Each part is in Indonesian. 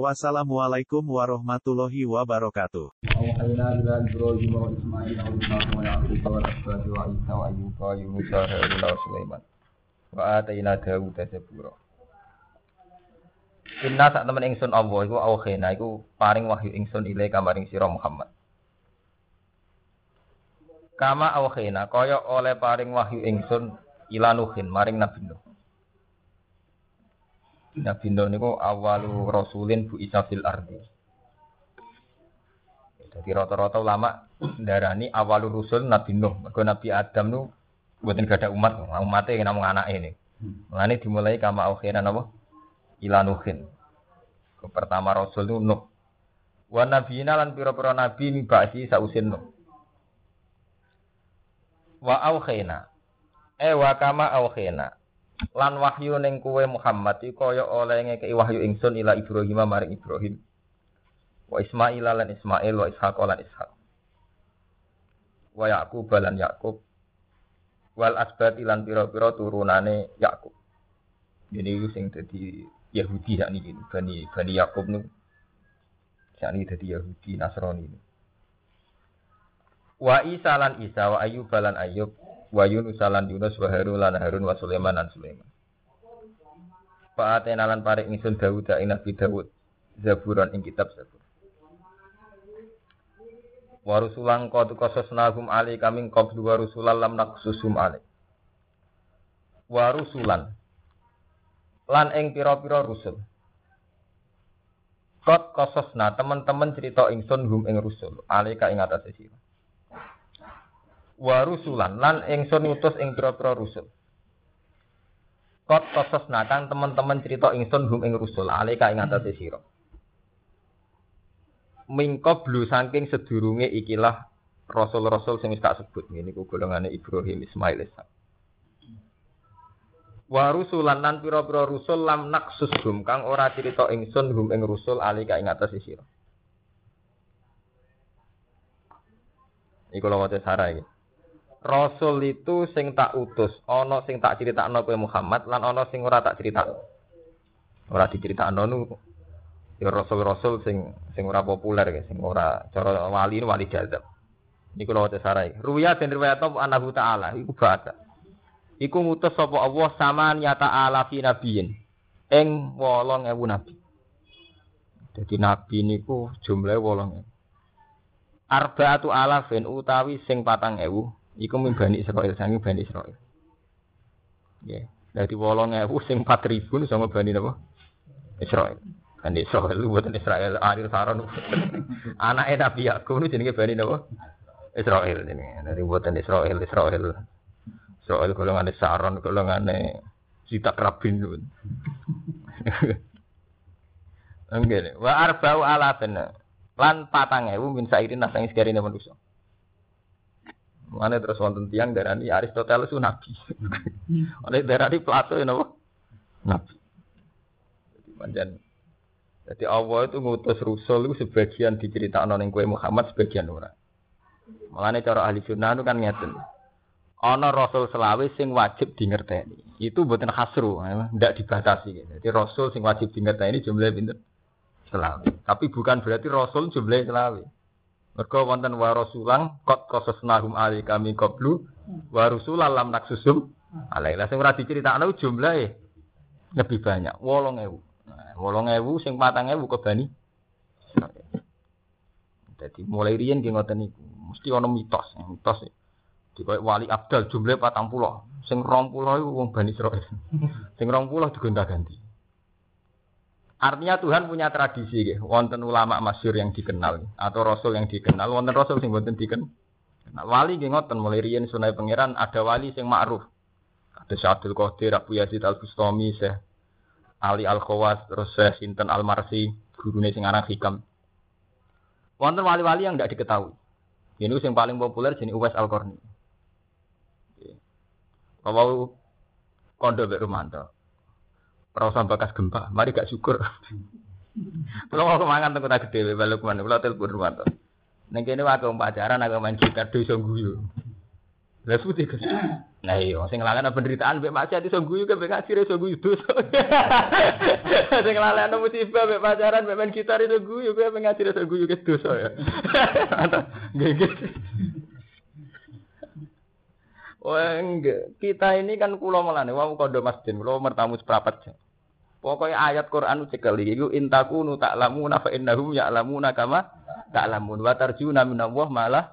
Wassalamualaikum warahmatullahi wabarakatuh. Inna sak temen ingsun Allah iku aukhena iku paring wahyu ingsun ile kamaring sira Muhammad. Kama aukhena kaya oleh paring wahyu ingsun ilanuhin maring Nabi Nuh. Nabi Nuh niku awalu rasulin bu isa fil ardi. Jadi rata-rata ulama darani awal rusul Nabi Nuh. Mergo Nabi Adam nu buatin gak ada umat, umatnya namung anak ini. Mulane dimulai kama akhirnya napa? Ila Nuhin. Ke pertama rasul nu Nuh. Wa nabiyina lan pira-pira nabi mi ba'si sausin Nuh. Wa aukhena. Eh wa kama aukhena. Lan wahyu ning kuwe Muhammad iku kaya oleh ngekeki wahyu ingsun ila Ibrahim maring Ibrahim. Wa Ismail lan Ismail wa Ishaq lan Ishaq. Wa Yaqub lan Yaqub. Wal asbat lan pira-pira turunane Yaqub. Ini sing dadi Yahudi sak niki Bani Bani Yaqub nu sak niki dadi Yahudi Nasrani wa Isa lan Isa wa Ayyub lan Ayyub wa Yunus lan Yunus wa Harun lan Harun wa Sulaiman lan Sulaiman Pak Atena lan parik ingsun Dawud ing Nabi Dawud Zaburan ing kitab Zabur Warusulang qad qasasnahum ali kaming qablu warusulan lam naqsusum ali. Warusulan lan ing pira-pira rusul. Qad qasasna teman-teman cerita ingsun hum ing rusul ali ka ing atase sira. Warusulan lan ingsun ngutus ing pira-pira rusul. Qad qasasna kan teman-teman cerita ingsun hum ing rusul ali ka ing atase sira mingkoblu saking sedurunge ikilah rasul-rasul sing tak sebut ngene ku golongane Ibrahim Ismail Ishak. Wa rusulan lan pira-pira rusul lam naksus hum kang ora cerita ingsun hum ing rusul ali ka ing atas sira. Iku lho wae sarah iki. Rasul itu sing tak utus, ana sing tak critakno kowe Muhammad lan ana sing ora tak critakno. Ora diceritakno nu ya rasul-rasul sing sing ora populer ya, sing ora cara wali ini wali jazab. Niku lho sarai. Ruya den riwayat anahu ta'ala iku bahasa. Iku ngutus sapa Allah sama nyata ala fi nabiyin. Ing 8000 nabi. Jadi nabi niku jumlahe 8000. Arba'atu alafin utawi sing patang ewu iku min Bani Israil sangi Bani Israil. Ya, dadi 8000 sing 4000 sama Bani? Israil. Kan Israel lu buatan Israel Aril Saron. Anak Nabi Yakub nu jenenge Bani napa? Israel jenenge. Dari buatan Israel Israel. Israel golongan Saron golongan Sita Rabin. Enggak, wa arba'u alafin lan patang ewu min sairin nasang sekarine manusia. Mana terus wonten tiang darani Aristoteles itu nabi. Oleh darani Plato ya napa? Nabi. Jadi panjang jadi Allah itu ngutus Rasul itu sebagian diceritakan oleh kue Muhammad, sebagian ora. Makanya cara ahli sunnah itu kan ngeten. Ana Rasul selawe sing wajib dingerteni. Itu buatan hasru, tidak dibatasi. Jadi Rasul sing wajib dingerteni jumlahnya pinter selawe. Tapi bukan berarti Rasul jumlahnya selawe. Mereka wonten wa rasulang kot kososnahum ali kami qablu wa rasulan lam naksusum alaihi. Sing ora diceritakno jumlahe lebih banyak, 8000. Wolong ewu sing patang ewu kebani. Jadi mulai rian dia ngoten niku. Mesti ono mitos, mitos. Di koyo wali abdal jumlah patang pulau. Sing rong pulau itu wong bani Israel. sing rong pulau digonta-ganti. Artinya Tuhan punya tradisi, gitu. wonten ulama masyur yang dikenal atau rasul yang dikenal, wonten rasul sing wonten dikenal. Nah, wali nggih ngoten mulai riyen sunai pangeran ada wali sing ma'ruf. Ada Syaikhul Qadir, Abu Yazid Al-Bustami, Syekh Ali Al Khawas, terus Syekh Sinten Al Marsi, gurune sing aran Hikam. Wonten wali-wali yang tidak diketahui. Ini yang paling populer jenis Uwais Al-Qarni. Kalau kondo Mbak. Perasa bakas gempa, mari gak syukur. Kalau mau kemangan tengku tak gede, balik ke mana, kalau telepon Rumanto. Neng kene wae pacaran agak main gitar dosa guyu. Lah putih kan. Nah iya, sing nglalekno penderitaan mek maksiat iso guyu ke mek ngaji iso guyu dosa. Sing nglalekno musibah mek pacaran mek main gitar iso guyu ke mek ngaji iso guyu ke dosa ya. Nggih. Oh enggak, kita ini kan kulo melane wau kondo masjid, kulo mertamu seprapat. Pokoknya ayat Quran cekali iku intakunu ta'lamuna fa innahum ya'lamuna kama ta'lamun wa tarjuna minallah malah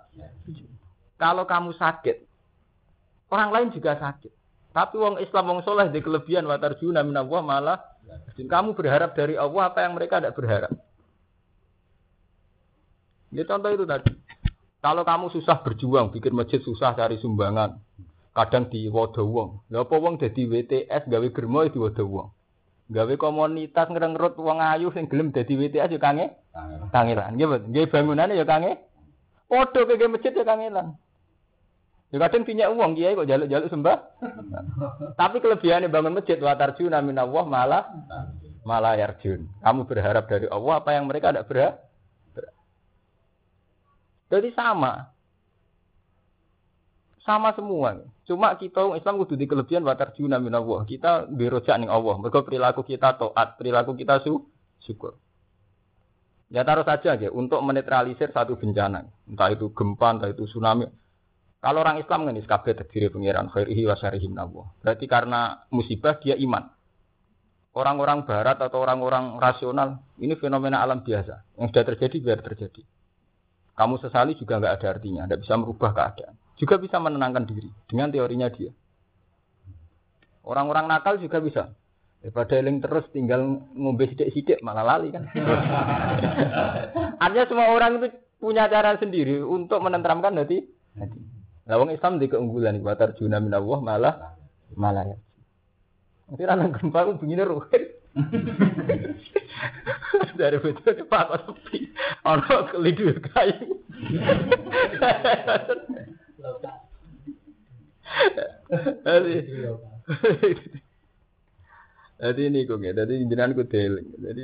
kalau kamu sakit orang lain juga sakit. Tapi wong Islam wong soleh di kelebihan wa tarjuna minallah malah kamu berharap dari Allah apa yang mereka tidak berharap. Ini contoh itu tadi. Kalau kamu susah berjuang, bikin masjid susah cari sumbangan, kadang di wadah wong. Lha apa wong dadi WTS gawe germo di wadah wong. Gawe komunitas ngrengrut wong ayu sing gelem dadi WTS yo kange. Kangelan. Nggih, Nggih bangunane yo kange. Padha kaya masjid yo kangelan. Ya kadang punya uang kiai kok jaluk-jaluk sembah. Tapi kelebihannya bangun masjid wa tarjuna minallah malah malah yarjun. Kamu berharap dari Allah apa yang mereka tidak berharap. Jadi sama. Sama semua. Cuma kita Islam kudu di kelebihan wa tarjuna minallah. Kita berojak ning Allah. Mergo perilaku kita taat, perilaku kita su syukur. Ya taruh saja aja untuk menetralisir satu bencana. Entah itu gempa, entah itu tsunami. Kalau orang Islam kan kabeh terdiri pengiran khairihi wa syarihim Berarti karena musibah dia iman. Orang-orang barat atau orang-orang rasional ini fenomena alam biasa yang sudah terjadi biar terjadi. Kamu sesali juga nggak ada artinya, tidak bisa merubah keadaan juga bisa menenangkan diri dengan teorinya dia. Orang-orang nakal juga bisa. Daripada eling terus tinggal ngombe sidik-sidik malah lali kan. Artinya semua orang itu punya cara sendiri untuk menenteramkan hati. Nah, wong Islam di keunggulan di batar juna minallah malah malah ya. Nanti anak gempa aku begini ruwet. Dari betul pak sepi. Ono kelidu kayu. Jadi, ini kok ya, jadi jenengan ku deling. Jadi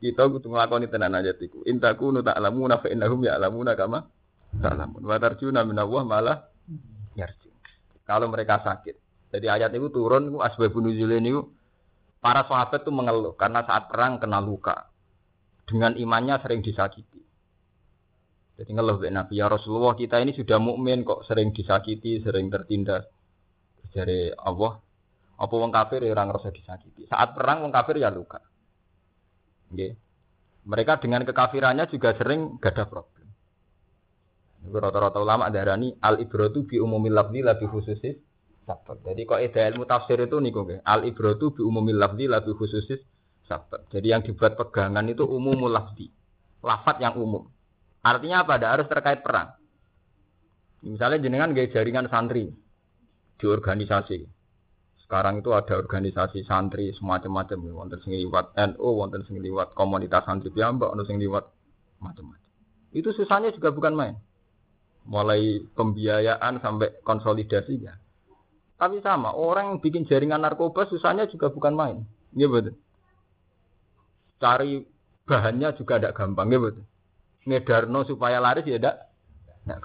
kita kudu nglakoni tenan aja tiku. Intaku nu ta'lamuna fa innahum ya'lamuna kama ta'lamun. Wa tarjuna minallah malah yarju. Kalau mereka sakit. Jadi ayat itu turun ku asbabun nuzul ini para sahabat itu mengeluh karena saat perang kena luka. Dengan imannya sering disakiti. Jadi ngeluh be Nabi ya Rasulullah kita ini sudah mukmin kok sering disakiti, sering tertindas. Dari Allah, apa wong kafir ya orang rasa disakiti. Saat perang wong kafir ya luka. Okay. Mereka dengan kekafirannya juga sering gak ada problem. Rata-rata ulama darani al ibratu bi umumil lafzi la bi khususis sabab. Jadi kok ida ilmu tafsir itu niku nggih. Al ibratu bi umumil lafzi la bi khususis. Jadi yang dibuat pegangan itu umumul lafzi. Lafat yang umum. Artinya apa? Ada harus terkait perang. Misalnya jenengan gaya jaringan santri di organisasi. Sekarang itu ada organisasi santri semacam-macam, wonten sing liwat NU, wonten sing liwat komunitas santri piyambak, wonten sing liwat macam-macam. Itu susahnya juga bukan main. Mulai pembiayaan sampai konsolidasi ya. Tapi sama, orang yang bikin jaringan narkoba susahnya juga bukan main. Iya betul. Cari bahannya juga tidak gampang, iya betul ngedarno supaya laris ya ndak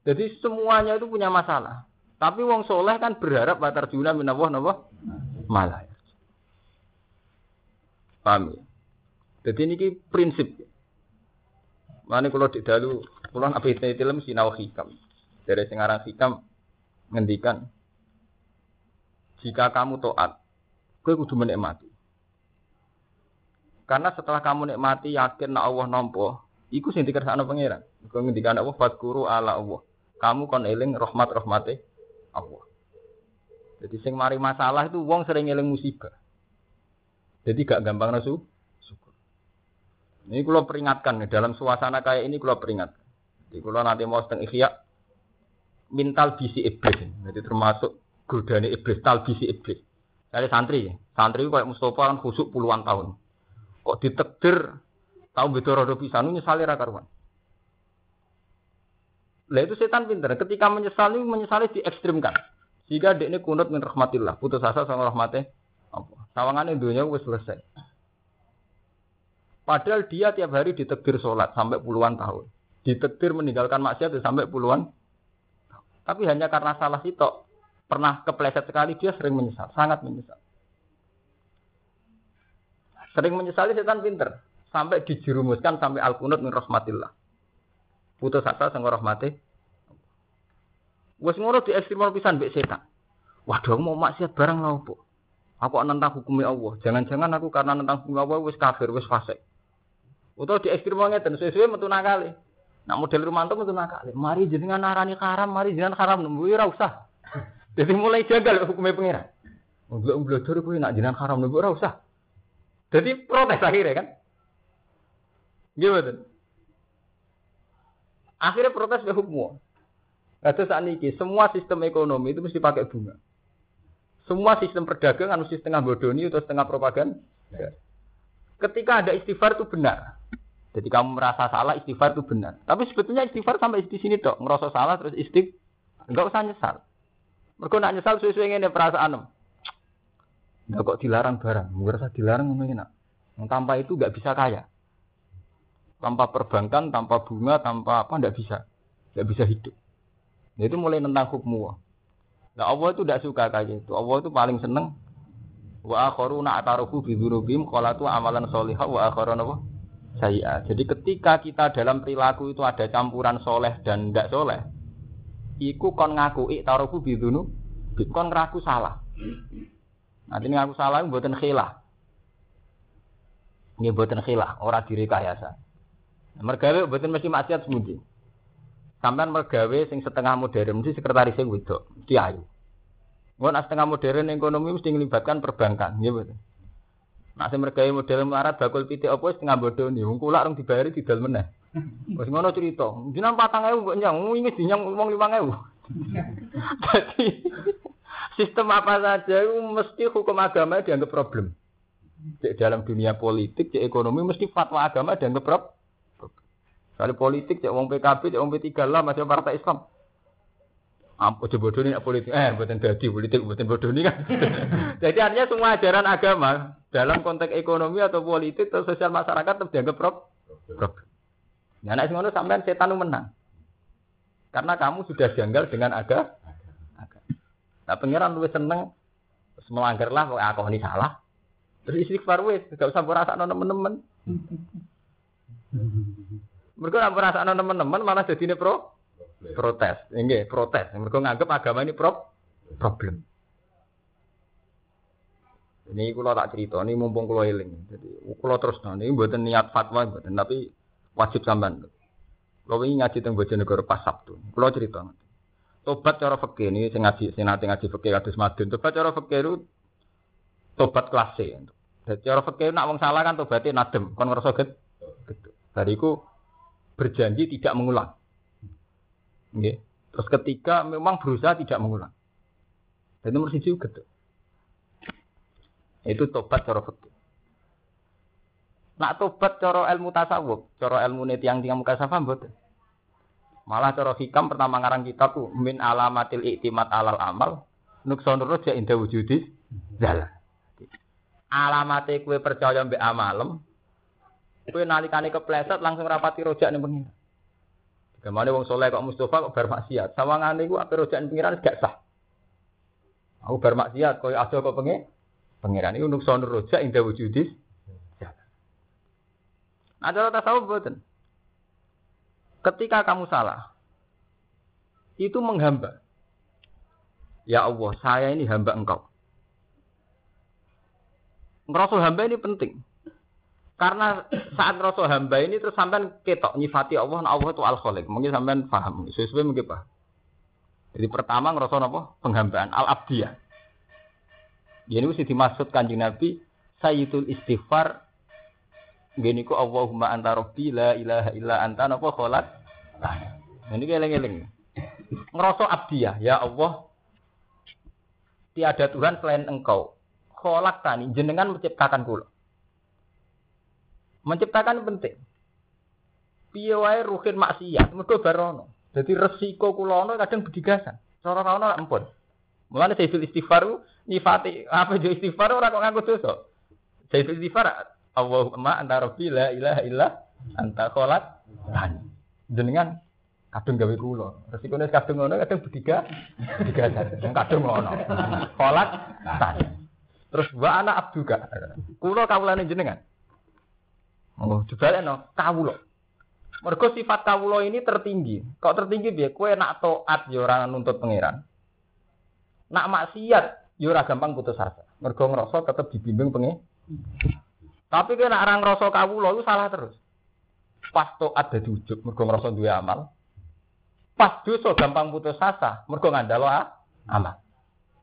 Jadi semuanya itu punya masalah. Tapi wong soleh kan berharap batar juna minawah napa malah. Paham ya? Jadi ini prinsip. Mana kalau di dalu, kalau apa itu film sinau hikam. Dari sengarang hikam ngendikan, jika kamu toat, kau kudu menikmati. Karena setelah kamu nikmati yakin nak Allah nampa, iku sing dikersakno pangeran. Iku ngendikan Allah fadkuru ala Allah. Kamu kon eling rahmat rahmate Allah. Jadi sing mari masalah itu wong sering eling musibah. Jadi gak gampang nasu. Ini kalau peringatkan nih, dalam suasana kayak ini kalau peringatkan. Jadi kalau nanti mau setengah ikhya, mintal bisi iblis. Jadi termasuk godane iblis, tal bisi iblis. Dari santri, santri kayak Mustafa kan khusuk puluhan tahun kok ditekdir Tahu betul rodo pisan nyesali ra karuan. Lah itu setan pinter. Ketika menyesali, menyesali diekstrimkan. Jika dia ini kunut min rahmatillah, putus asa sama rahmatnya. Apa? Sawangannya dunia wis selesai. Padahal dia tiap hari ditegur sholat sampai puluhan tahun. Ditegur meninggalkan maksiat sampai puluhan. Tapi hanya karena salah sitok. Pernah kepleset sekali dia sering menyesal. Sangat menyesal. Sering menyesali setan pinter. Sampai dijerumuskan sampai al-kunut min rahmatillah putus asa sama rahmati. Wes ngono di ekstrim pisan mbek setan. Waduh mau maksiat barang lah opo. Aku nentang hukumnya Allah. Jangan-jangan aku karena nentang hukum Allah wis kafir, wis fasik. Utawa di ekstrim ngeten sesuai metu nakali. Nak model Rumanto metu nakali. Mari jenengan narani haram, mari jenengan haram nemu ora usah. Jadi mulai jagal hukumnya pengiran. Belum belajar kuwi nak jenengan haram nemu ora usah. Jadi protes akhirnya kan. Gimana? Akhirnya protes ke hukum. Kata saat ini, semua sistem ekonomi itu mesti pakai bunga. Semua sistem perdagangan mesti setengah bodoni atau setengah propaganda. Ketika ada istighfar itu benar. Jadi kamu merasa salah istighfar itu benar. Tapi sebetulnya istighfar sampai di sini dok. Ngerasa salah terus istighfar. Enggak usah nyesal. Mereka nak nyesal sesuai ini perasaan. Enggak kok dilarang barang. Merasa dilarang ngomongin. Tanpa itu enggak bisa kaya tanpa perbankan, tanpa bunga, tanpa apa, tidak bisa. Tidak bisa hidup. Nah, itu mulai tentang hukum Nah, Allah itu tidak suka kayak gitu. Allah itu paling seneng wa akharuna ataruhu bi dzunubihim qalatu amalan sholihah wa akharuna apa? Saya. Jadi ketika kita dalam perilaku itu ada campuran soleh dan tidak soleh, iku kon ngaku taruhu bi dzunub, kon ngaku salah. Nanti ngaku salah buatan khilah. Ini buatan khilah, orang direkayasa. Mergawe mboten mesti maksiat semuji. Sampean mergawe sing setengah modern mesti sekretaris sing wedok, mesti ayu. Ngon setengah modern ekonomi mesti ngelibatkan perbankan, nggih betul. Nah, sing mergawe model melarat bakul pitik apa setengah bodoh nih, wong kula rong dibayari didal meneh. Wis ngono cerita. Jenengan 4000 mbok nyang, wingi dinyang wong 5000. Jadi sistem apa saja itu mesti hukum agama dianggap problem. Di dalam dunia politik, di ekonomi mesti fatwa agama dianggap problem. Kali politik cek wong PKB, cek wong P3 lah masih partai Islam. Apa coba bodoh ini politik? Eh, buatan dadi politik, buatan bodoh ini kan. Jadi artinya semua ajaran agama dalam konteks ekonomi atau politik atau sosial masyarakat tetap dianggap prop. prop. Nah, nek ngono sampean setan menang. Karena kamu sudah janggal dengan aga. Nah, pangeran luwih seneng melanggar lah kok aku ini salah. Terus istighfar wis, gak usah merasa teman-teman. Mereka nak perasaan teman-teman malah jadi ini pro protes. Ini protes. Mereka nganggap agama ini pro problem. Ini kalau tak cerita, ini mumpung kalau healing. Jadi kalau terus ini buatan niat fatwa, buatan tapi wajib sampean. Kalau ini ngaji tentang negara pas Sabtu, kalau cerita. Tobat cara fakir ini sing ngaji sing nanti ngaji fakir kados madun. Tobat cara fakir itu tobat kelas C. Jadi cara fakir nak wong salah kan tobatnya nadem, kon ngerasa get. Bariku berjanji tidak mengulang. Okay. Terus ketika memang berusaha tidak mengulang. Dan nomor siji gitu. Itu tobat cara fikih. Nak tobat cara ilmu tasawuf, cara ilmu tiang-tiang muka safa mboten. Malah cara hikam pertama ngarang kitab tuh min alamatil iktimat alal amal nukson roja indah wujudi jalan. Alamate kue percaya mbek amalem Kowe nalikane kepleset langsung rapati rojak ning pengiran. Gimana wong soleh kok Mustafa kok bar maksiat. Sawangane iku ape rojak ning pengiran gak sah. Aku bar maksiat koyo aja kok pengen pengiran iku nukson rojak indah wujudis. Ada tasawuf boten. Ketika kamu salah, itu menghamba. Ya Allah, saya ini hamba engkau. Ngerasa hamba ini penting. Karena saat rasa hamba ini terus sampean ketok nyifati Allah, nah Allah itu al-khaliq. Mungkin sampean paham, sesuai mungkin pak. Jadi pertama ngerasa apa? Penghambaan al-abdiyah. Ini mesti dimaksud kanjeng Nabi Sayyidul istighfar Gini ku Allahumma anta rabbi la ilaha illa anta napa kholat. Nah, ini eling-eling. Ngerasa abdiyah, ya Allah. Tiada Tuhan selain Engkau. Kholak tani jenengan menciptakan kula. Menciptakan penting. Piye wae ruhin maksiat mergo barono. Jadi resiko kula ono kadang bedigasan. Cara ra ono ampun. Mulane Sayyidul Istighfar ku nyifati apa jo istighfar ora kok nganggo dosa. Sayyidul Istighfar Allahumma anta rabbi la ilaha illa anta kholat jenengan kadung gawe kula. Resikone kadung ngono kadung bediga bedigasan. Wong kadung ngono. Kholat Terus wa anak abduka. Kula kawulane jenengan. Oh, dibalekno kawula. Mergo sifat kawula ini tertinggi. Kok tertinggi biar kue nak taat ya ora nuntut pangeran. Nak maksiat ya ora gampang putus asa. Mergo ngrasa tetep dibimbing pengen. Tapi kena nak ora ngrasa kawula itu salah terus. Pas taat dadi ujug mergo ngrasa duwe amal. Pas dosa gampang putus asa mergo ngandalo amal.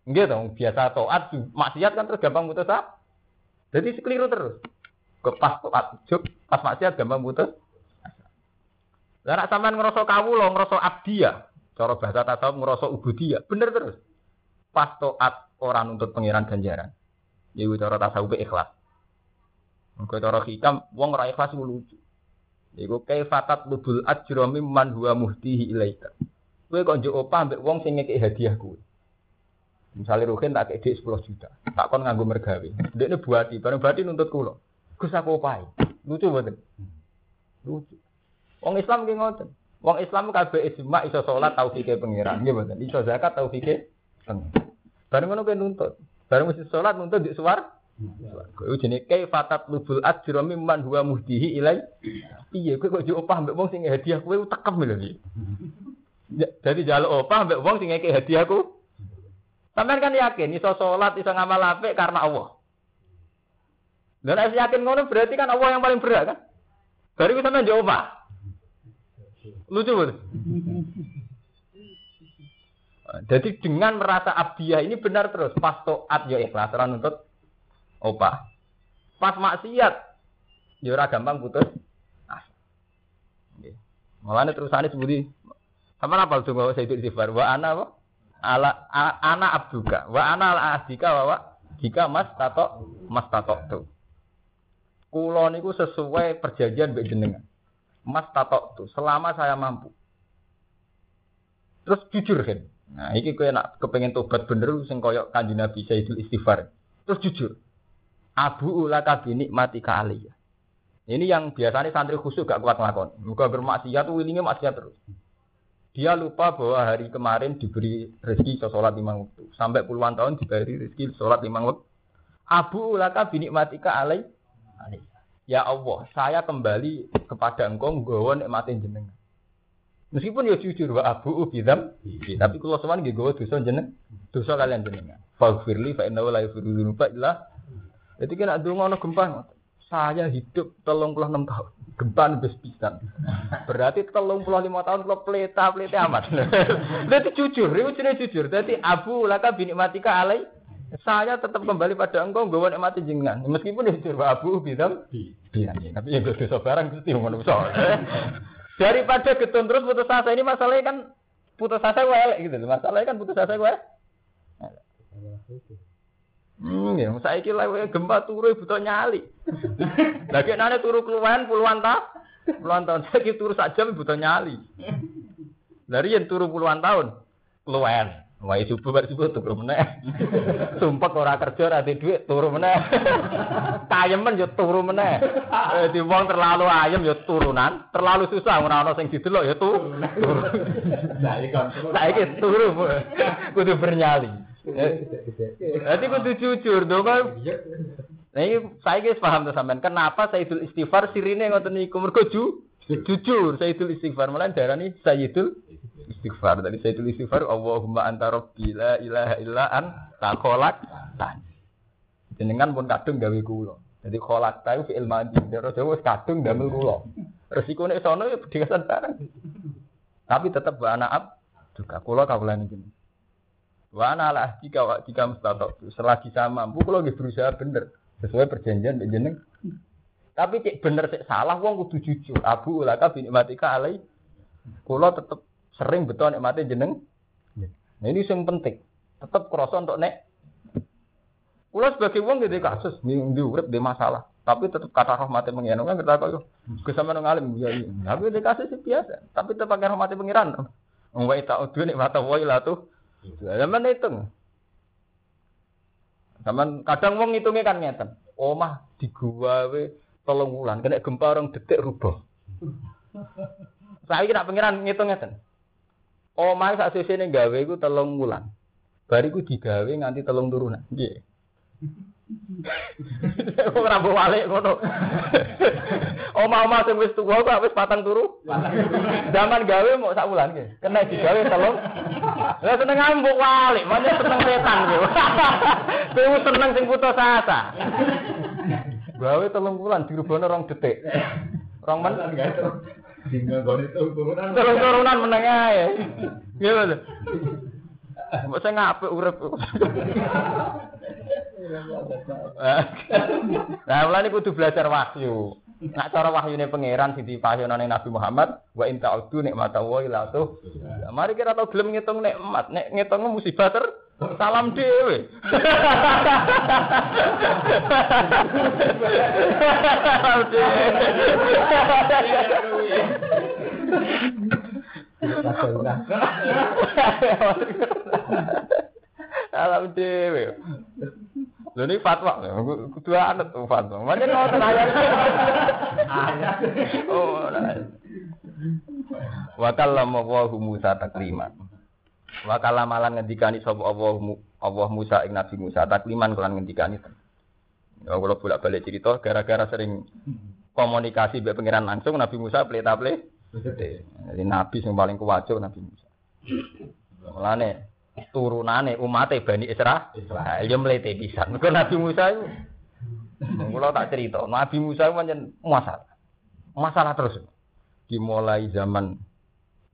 Nggih dong, biasa taat maksiat kan terus gampang putus asa. Jadi sekeliru terus. Ke pas taat ujug, pas maksiat gampang putus lah nek sampean ngrasa kawula, ngrasa abdiya, cara bahasa tasawuf ngrasa ubudiyah, bener terus. Pas taat ora nuntut pangeran ganjaran. Iku cara tasawuf ikhlas. Engko cara hikam wong ora ikhlas lucu. Iku kaifatat lubul ajra mimman huwa muhtihi ilaika. Kowe kok njuk opah mbek wong sing ngekek hadiah kowe. Misalnya Ruhin tak kek 10 juta, tak kon nganggo mergawe. Dekne buati, bareng buati nuntut kula. Gus aku opahi. Lucu mboten? Lucu. Wong Islam ki ngoten. Wong Islam kabeh ijma iso salat taufike pangeran, nggih mboten. Iso zakat taufike pangeran. Bareng ngono kowe nuntut. Bareng mesti salat nuntut di suar. Kowe jenenge kaifatat lubul ajra mimman huwa muhdihi ilai. Piye kowe kok diopah mbek wong sing hadiah kowe tekem lho iki. Jadi jaluk opah mbek wong sing ngekek hadiahku. Sampeyan kan yakin iso salat iso ngamal apik karena Allah. Dan nek yakin ngono berarti kan Allah yang paling berat kan? Baru sampeyan jawab opah. Lucu betul. Jadi dengan merasa abdiah ini benar terus. Pas toat ya ikhlas nuntut opah. Pas maksiat ya ora gampang putus. Mulane terusane sebuti sama apa tuh bahwa saya itu istighfar wa ana apa? Ala ana abduka wa ana al ahdika wa jika mas tato mas tato tuh. Kulo niku sesuai perjanjian mbek jenengan. Mas tato tuh selama saya mampu. Terus jujur kan. Nah, ini kue nak kepengen tobat bener sing koyok kanji Nabi Sayyidul Istighfar. Terus jujur. Abu ula kabini mati kali ya. Ini yang biasanya santri khusus gak kuat ngelakon. Muka bermaksiat tuh willingnya maksiat terus. Dia lupa bahwa hari kemarin diberi rezeki sholat lima waktu. Sampai puluhan tahun diberi rezeki sholat lima waktu. Abu ulaka binikmatika alai. alai. Ya Allah, saya kembali kepada engkau nggawa nikmatin jenengan. Meskipun ya jujur wa abu bidam, tapi kalau nggih gawa dosa jeneng, dosa kalian jenengan. Faghfirli fa innahu la yaghfiru dzunuba illa. Jadi kena donga ana gempa. Saya hidup telung puluh enam tahun. Gempa nebes pisan. Berarti telung puluh lima tahun kalau peleta peleta amat. Berarti jujur, itu jujur. Jadi abu laka binikmatika alai saya tetap kembali pada engkau gue mati jenengan meskipun itu abu bidam iya tapi yang dosa barang mesti manusia daripada getun terus putus asa ini masalahnya kan putus asa gue gitu masalahnya kan putus asa gue Hmm, ya, saya kira gempa turu butuh nyali. Lagi nane turu keluhan puluhan tahun, puluhan tahun. Saya kira turu saja butuh nyali. Dari yang turu puluhan tahun, keluhan. Wah, subuh bar subuh turu meneh. Sumpek ora kerja ora duit turu meneh. Kayemen yo turu meneh. Eh di wong terlalu ayem yo turunan, terlalu susah ora ana sing didelok yo turu. Saiki turu. Kudu bernyali. Berarti kudu jujur dong kan. Nah ini saya guys paham tuh sampean. Kenapa Sayyidul Istighfar sirine ngoten niku mergo jujur Sayyidul Istighfar malah darani Sayyidul istighfar. Tadi saya tulis istighfar, Allahumma anta rabbi la ilaha illa an ta kholak tan. Jenengan pun kadung gawe kula. Jadi kholak ta fi ilmadi. Terus Jawa kadung damel kula. Resikone sono ya bedigasan barang. Tapi tetap wa anak juga kula kawulane jenengan. Wa ana ala jika jika mustatok. Selagi saya mampu kula nggih berusaha bener sesuai perjanjian mbek jeneng. Tapi cek bener cek salah wong kudu jujur. Abu ulaka bin matika alai. Kula tetep Sering betul mati jeneng. Nah ini yang penting. Tetap kerasa untuk nek. Kulo sebagai wong gitu kasus, di urip di masalah. Tapi tetap kata rahmati pengiran kan kita kok ke sama nang alim ya. iya. Tapi dikasih sih biasa. Tapi tetap pakai rahmati pengiran. Wa ita udu nek mata wa ila tuh. Zaman hitung. Zaman kadang wong ngitungnya kan ngeten. Omah di gua we tolong wulan kena gempa orang detik rubah. Saya kira pengiran ngitung ngeten. Omah sak sesene gawe iku telung wulan. Bariku digawe nganti telung turunan. Kok ora mbok walik ngono. Oma-oma sing wis tuwa kok wis patang turu. Zaman gawe mau sak wulan nggih. Kena digawe telung. Lah seneng ambuk walik, mana seneng setan nggih. Kowe seneng sing putus asa. Gawe telung wulan dirubahno rong detik. Rong men. Tinggal gone turunan. Turunan meneng ae. Lho. Mbok sing apik urip. Nah, mulane kudu belajar wahyu. Nak cara wahyune pangeran sing dipahyono ning Nabi Muhammad, wa in ta'udu nikmata wa ila tuh. Mari kita tau gelem ngitung nikmat, nek ngitung musibah ter salam dhewe. Salam Salam dhewe. Lho ini fatwa, kudu anut tuh fatwa. Macam ngoten ayat. Oh, nah. Wa kallama Allahu Musa takliman. Wa kallama lan ngendikani sapa Allah Allah Musa ing Nabi Musa takliman kelan ngendikani. Ya kula bolak-balik cerita gara-gara sering komunikasi mbek pangeran langsung Nabi Musa pleta-ple. Jadi Nabi yang paling kuwajo Nabi Musa. Mulane turunane umat Bani Isra, Israel ya mlete pisan. Mergo Nabi Musa itu kula tak cerita, Nabi Musa itu pancen masalah. Masalah terus. Dimulai zaman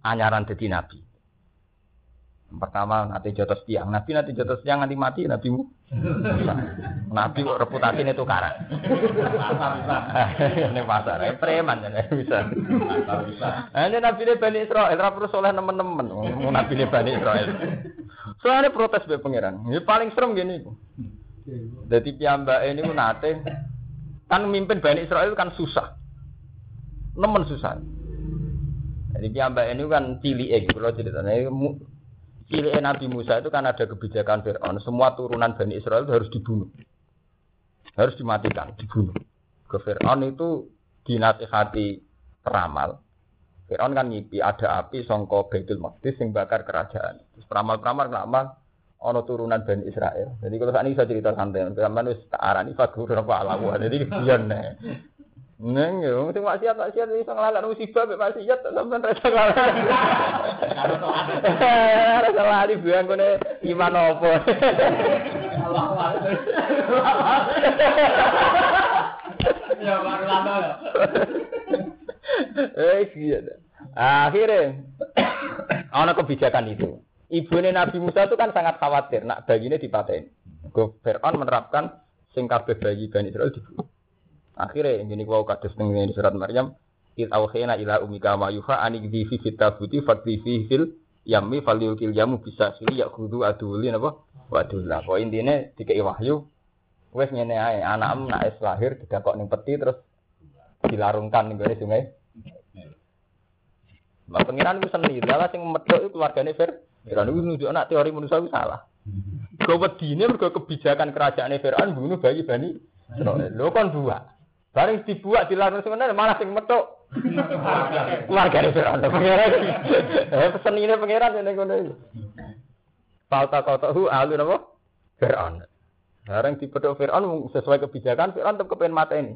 anyaran dadi nabi. Pertama nanti jotos tiang, nabi nanti jotos tiang nanti mati nabi mu. Nabi kok reputasi ini tukaran. Ini pasar, ini preman ya bisa. Ini nabi ini Bani Israel, rapur soleh teman-teman. Nabi ini Bani Israel. Soalnya protes be pangeran. Ini paling serem gini. Jadi piyambak ini nate kan mimpin Bani Israel kan susah. Nemen susah. Jadi piyambak ini kan cilik eh kalau ceritanya cilik Nabi Musa itu kan ada kebijakan Fir'aun. Semua turunan Bani Israel itu harus dibunuh. Harus dimatikan, dibunuh. Ke Fir'aun itu dinasihati peramal. Fir'aun kan ngipi ada api songko Baitul Maqdis yang bakar kerajaan. Terus peramal-peramal ngamal ono turunan Bani Israel. Jadi kalau saat ini saya cerita santai, zaman wis tak arani fagur apa alamu. Jadi biyen nih. Neng yo, sing maksiat maksiat iso nglalak musibah mek maksiat sampean ra iso nglalak. Ora salah di biang kene iman opo. Ya baru lama ya. Eh iya. Akhirnya ana kebijakan itu. Ibune Nabi Musa itu kan sangat khawatir nak bayinya dipateni. Go Fir'aun menerapkan sing kabeh bayi Bani Israel dibunuh. Akhirnya ini wau kados teng surat Maryam, "Id awhayna ila umika ma yuha ani di fi fitabuti fakti fi fil yammi yamu bisa sili ya kudu aduli napa? Waduh lah, kok intine dikei wahyu wis ngene ae, anakmu nak lahir didakok ning peti terus dilarungkan ning sungai. Lah pengiran ku seni, lah sing medhok iku keluargane Fir. Fir'aun iku nunjuk anak teori manusia itu salah. Kau wedine mergo kebijakan kerajaan Fir'aun bunuh bayi Bani Israil. Lho kon dua. Bareng dibuat dilarang sebenarnya malah sing metuk. Keluarga Fir'aun pangeran. Eh pesen ini pangeran ning kono iki. Falta qatahu alu napa? Fir'aun. Bareng dipethuk Fir'aun sesuai kebijakan Fir'aun tetep kepen mata ini.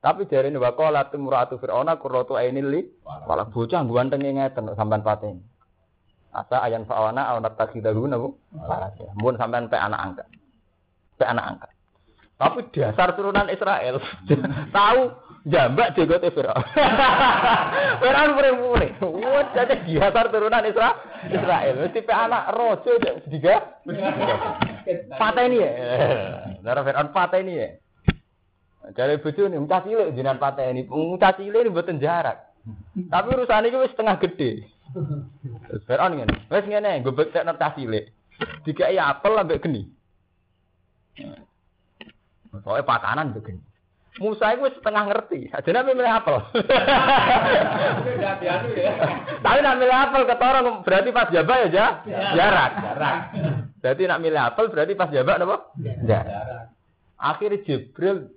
Tapi dari ini wakola timuratu Fir'auna kurrotu ainil li malah bocah ganteng ngeten sampean pateni. Asa ayan fa'awana aw natakhidahu nabu. Mun sampean pe anak angkat. Pe anak angkat. Tapi dasar turunan Israel tahu jambak jegote Firaun. Firaun mure-mure. Wah, jadi dasar turunan Isra Israel. Mesti pe anak rojo sediga. Pateni ya. Darah Firaun pateni ya. Dari bojo nih, mucah cilik jenengan pateni. Mucah cilik ini mboten jarak. Tapi urusan ini wis setengah gede. Terus Firaun ngene. Wis ngene, gue bektekno cah cilik. Dikai apel ambek geni. Soalnya pakanan begini. Musa itu setengah ngerti. Aja nabi milih apel. Tapi nak milih apel ketorong berarti pas jabak ya ja? jarak. Jarak. Berarti nak milih apel berarti pas jabak apa? Jarak. Akhirnya Jibril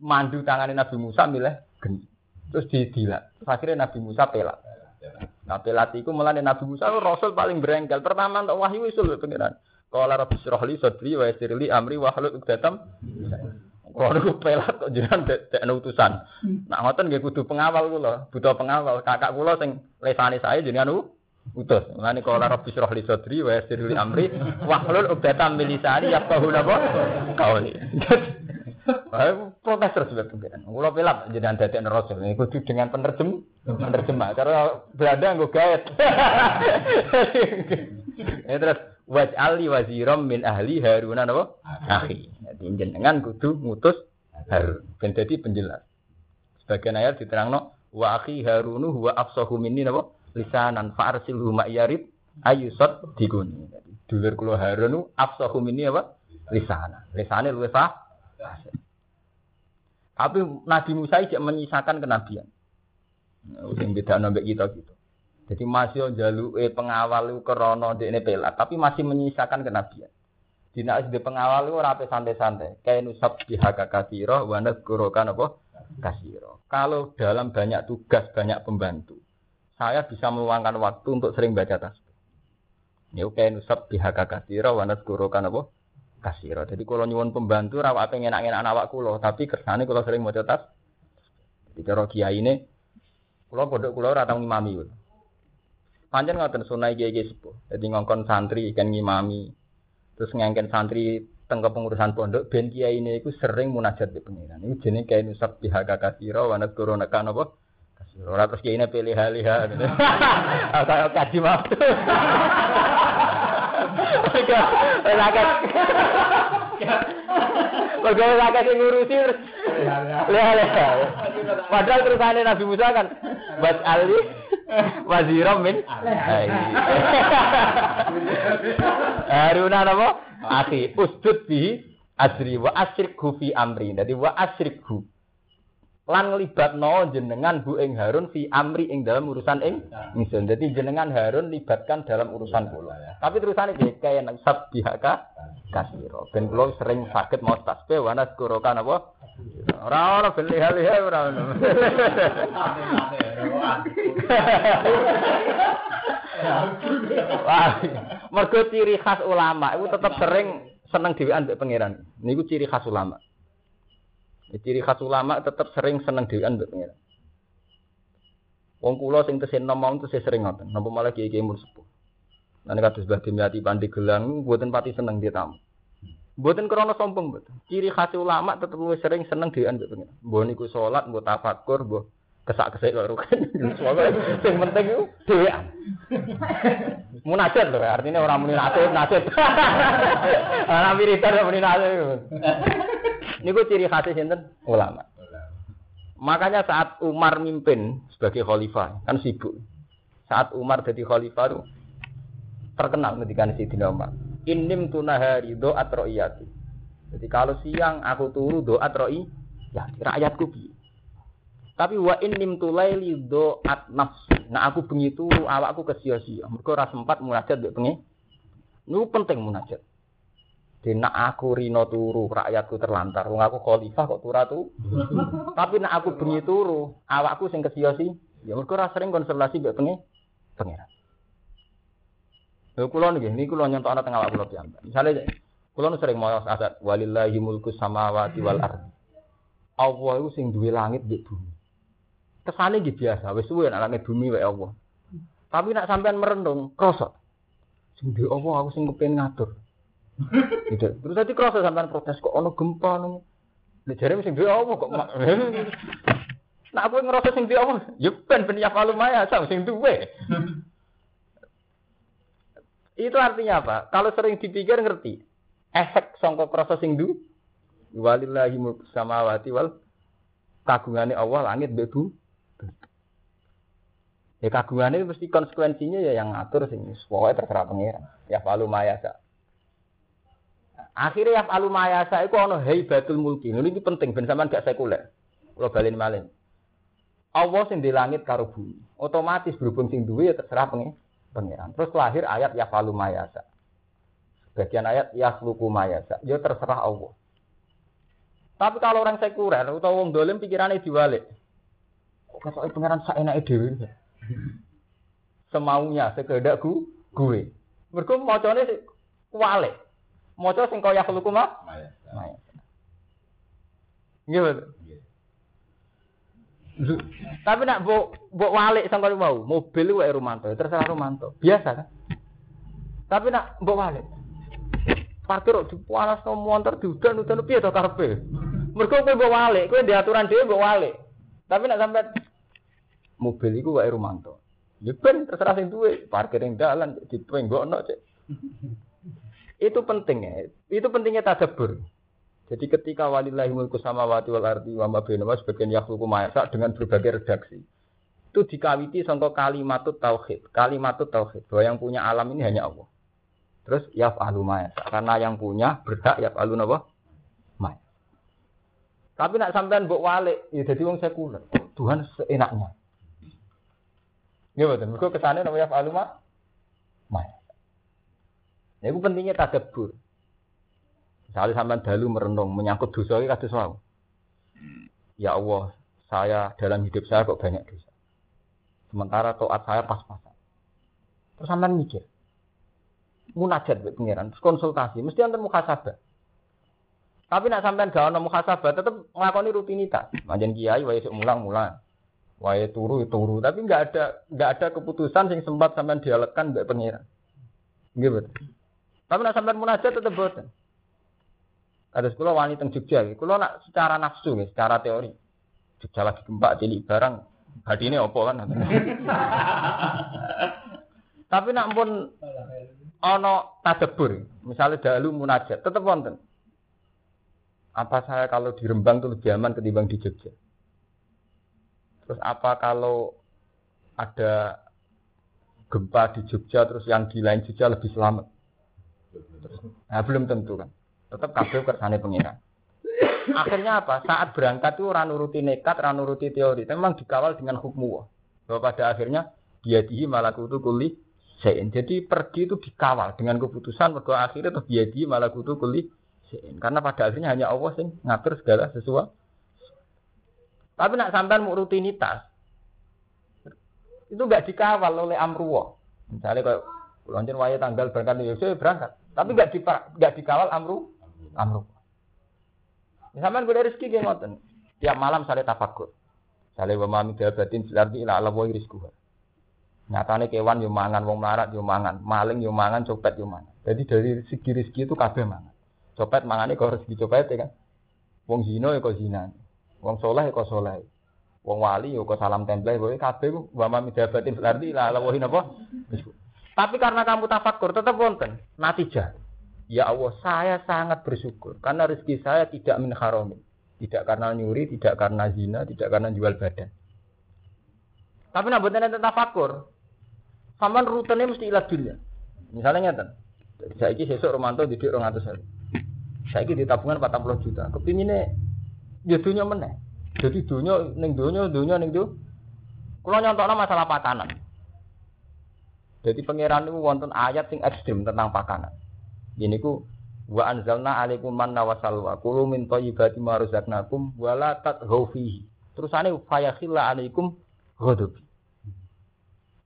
mandu tangannya Nabi Musa milih geni. Terus didilat. Terus akhirnya Nabi Musa pelak. Nah pelat itu mulane Nabi Musa rasul paling berengkel. Pertama untuk wahyu usul pengiran. Qala rabbi shrah li sadri wa yassir li amri wa hlul 'uqdatam. Kalau niku pelat kok jenengan dek utusan. Nak ngoten nggih kudu pengawal kula, butuh pengawal. Kakak kula sing lesane saya jenengan utus. Mulane qala rabbi shrah li sadri wa yassir li amri wa hlul 'uqdatam min lisani yafqahu napa terus buat pengiran. Kula pelat jenengan dadi rasul. Ini kudu dengan penerjem penerjemah. Karena Belanda nggo gaet. Ya terus waj'ali waziram min ahli Harun napa? Akhi. Jadi jenengan kudu ngutus Harun ben dadi penjelas. Sebagian ayat diterangno wa akhi Harunu huwa afsahu minni napa? Lisanan fa arsilhu ma yarid ayusat diguni. Jadi dulur kula Harun nu afsahu minni apa? Lisanan. Lisane luwih. Tapi Nabi Musa tidak menyisakan kenabian. Sing beda nambah kita gitu. Jadi masih jaluke pengawal itu krono ini pelat, tapi masih menyisakan kenabian. Dina di pengawal itu rapi santai-santai. Kayak nusab bihaka kasiro, wana gorokan apa? Kasiro. Kalau dalam banyak tugas, banyak pembantu, saya bisa meluangkan waktu untuk sering baca tasbih. Ya kayak nusab bihaka kasiro, wana gorokan apa? Kasiro. Jadi kalau nyuwun pembantu, rawak pengen enak-enak awak kulo, tapi kersane kalau sering baca tas. Jadi kalau kiai ini, kulo pondok kulo ratang ngimami. kulo. Pancen ngoten sunai kiai sepuh. Jadi ngongkon santri kan ngimami. Terus ngengken santri teng kepengurusan pondok ben kiai ini iku sering munajat di pengiran. Iku jenenge kiai nusab bihaka kasira wa nadkuru naka napa? Kasira. Ora terus kiai ini pilih haliha. Atau kaji maaf. Lakat. Mergo lakat sing ngurusi terus. Lihat lihat. Padahal terusane Nabi Musa kan Bas Ali Waziram min Haruna napa? Akhi usdud bi asri wa asrikhu fi amri. Dadi wa asrikhu. Lan nglibatno jenengan Bu ing Harun fi amri ing dalam urusan ing ingsun. Dadi jenengan Harun libatkan dalam urusan kula. Tapi terusane piye kaya nang sabbihaka kasiro. Ben kula sering sakit mau tasbih wa nazkuruka napa? Ora ora beli hal-hal ora ono. Wah, mergo ciri khas ulama itu tetap sering seneng dhewean mbek pangeran. Niku ciri khas ulama. Ya, ciri khas ulama tetap sering seneng dhewean mbek pangeran. Wong kula sing tesih ngomong tesih sering ngoten. Napa malah kiai-kiai mun sepuh. Lan kados Mbah Pandi Gelang mboten pati seneng dia tamu. Mboten krana sombong mboten. Ciri khas ulama luwih sering seneng dhewean mbek pangeran. Mbah niku salat, mbah tafakur, mbah kesak-kesik kok rugen. Soalnya sing penting iku dhewean. Munajat lho, artinya orang muni nasib, nasib. Ana wiridan kok muni nasib. Niku ciri khas sinten? Ulama. Makanya saat Umar mimpin sebagai khalifah, kan sibuk. Saat Umar jadi khalifah itu terkenal ketika Sidina Umar. Inim tunahari doat ro'iyati. Jadi kalau siang aku turu doat ro'i, ya rakyatku piye. Tapi wa inim tulaili doat nafsi. Nah aku bengi turu awakku kesia-sia. Mergo ora sempat munajat mbek bengi. Niku penting munajat. Dina aku rino turu, rakyatku terlantar. Wong aku khalifah kok turu tu. Tapi nak aku bengi turu, awakku sing kesia-sia. Ya mergo ora sering konsultasi mbek bengi pangeran. Lha kula niki, niki kula nyontok ana teng awak kula piyambak. Misale kula sering maos adat walillahi mulku samawati wal ardi. Allah iku sing duwe langit mbek bumi. Kesane nggih biasa, wis suwe langit bumi wae Allah. Tapi nak sampean merenung, krasa. Sing duwe Allah aku sing ngatur. gitu. Terus tadi krasa sampean protes kok ono gempa nang Nek jare sing duwe Allah kok mak- Nak aku ngerasa sing duwe Allah, ya ben ben ya maya sam sing duwe. Itu artinya apa? Kalau sering dipikir ngerti. Efek sangka krasa sing du walillahi mulku samawati wal kagungane Allah langit mbek. Ya kagungane mesti konsekuensinya ya yang ngatur sing pokoke terserah pangeran. Ya falu maya sa. Akhirnya ya alu mayasa iku ana haibatul mulki. Ini penting ben sampean gak sekuler. Kula balen malin. Allah sing di langit karo bumi. Otomatis berhubung sing duwe ya terserah pengen pengiran. Terus lahir ayat ya falu mayasa. Bagian ayat ya luku mayasa. Ya terserah Allah. Tapi kalau orang sekuler atau wong dolim pikirannya diwalik. Kok ketok pengiran enake dhewe. Semaunya sekedak gu, gue. Mergo macane kuwalik. Maca sing kaya luku mah. Mayasa. Nggih. Tapi nak mbok mbok walik sangka mau, mobil wae Romanto, terserah Romanto. Biasa kan? Tapi nak mbok walik. Parkir kok dipanas no motor diudan-udan piye to karepe? Mergo kowe mbok walik, kowe di aturan dhewe mbok walik. Tapi nak sampai mobil iku wae Romanto. Ya ben terserah sing duwe, parkir ning dalan dipenggokno cek. Itu penting ya. Itu pentingnya tadabbur. Jadi ketika walillahi mulku samawati wal ardi wa ma bainahuma sebagian yakhluqu ma dengan berbagai redaksi. Itu dikawiti sangka kalimat tauhid. Kalimat tauhid bahwa yang punya alam ini hanya Allah. Terus yaf'alu ma Karena yang punya berhak yaf'alu napa? Ma Tapi nak sampean mbok walik, ya dadi wong sekuler. Tuhan seenaknya. Ya betul. Mergo kesane napa yaf'alu ma? Ma. Ya, itu pentingnya tadabbur. Misalnya sampai dalu merenung menyangkut dosa ini mau. Ya Allah, saya dalam hidup saya kok banyak dosa. Sementara toat saya pas-pasan. Terus sampai mikir. Munajat buat pengiran, terus konsultasi, mesti antar muhasabah. Tapi nak sampean gak ono muhasabah, tetap ngelakoni rutinitas. Manjen kiai, wae mulang-mulang. Wae turu turu, tapi nggak ada nggak ada keputusan yang sempat sampean dialekkan buat pengiran. Gitu. Tapi nak sampean munajat tetap boten. Ada sekolah wanita teng Jogja, kalau nak secara nafsu, nih, secara teori, Jogja lagi gempa cilik barang, hati ini opo kan? Tapi nak pun ono tadebur, misalnya dahulu munajat, tetap wonten. Apa saya kalau di Rembang itu lebih aman ketimbang di Jogja? Terus apa kalau ada gempa di Jogja terus yang di lain Jogja lebih selamat? Nah, belum tentu kan. Tetap kabeh kersane pengiran. Akhirnya apa? Saat berangkat itu orang nuruti nekat, orang nuruti teori. Memang dikawal dengan hukum Bahwa pada akhirnya dia dihi malakutu kuli sein. Jadi pergi itu dikawal dengan keputusan bahwa akhirnya tuh dia dihi malakutu kuli sein. Karena pada akhirnya hanya Allah sing ngatur segala sesuatu. Tapi nak sampai mau rutinitas itu nggak dikawal oleh amruwa. Misalnya kalau lonjen waya tanggal berangkat ya berangkat. Tapi nggak di, nggak dikawal amru amru. Misalnya gue dari gue ngoten. Tiap malam saya tafakur. Saya wa mami dabatin silardi ila ala wa rizquha. Nyatane kewan yo mangan, wong melarat yo mangan, maling yo mangan, copet yo mangan. Jadi dari segi rezeki itu kabeh mangan. Copet mangane kok rezeki copet ya kan. Wong zina ya kok zina. Wong soleh ya kok soleh. Wong wali ya kok salam tempel kowe kabeh ku wa mami ila ala wa napa? Tapi karena kamu tafakur tetap wonten natijah. Ya Allah, saya sangat bersyukur karena rezeki saya tidak min haramin. Tidak karena nyuri, tidak karena zina, tidak karena jual badan. Tapi nak buatan tentang tafakur. Saman rutenya mesti ilat dunia. Misalnya ngeten. Saya ini sesuk Romanto didik 200 hari. Saya ini di tabungan 40 juta. Kepinginnya ya dunia meneh. Jadi dunia ning dunia, dunia ning dunia. Kalau nyontoknya masalah pakanan. Jadi pangeran itu wonten ayat sing ekstrim tentang pakanan. Ini ku wa anzalna alaikum manna wa salwa kulu min thayyibati ma razaqnakum wa la tatghaw fihi. Terusane fayakhilla alaikum ghadab.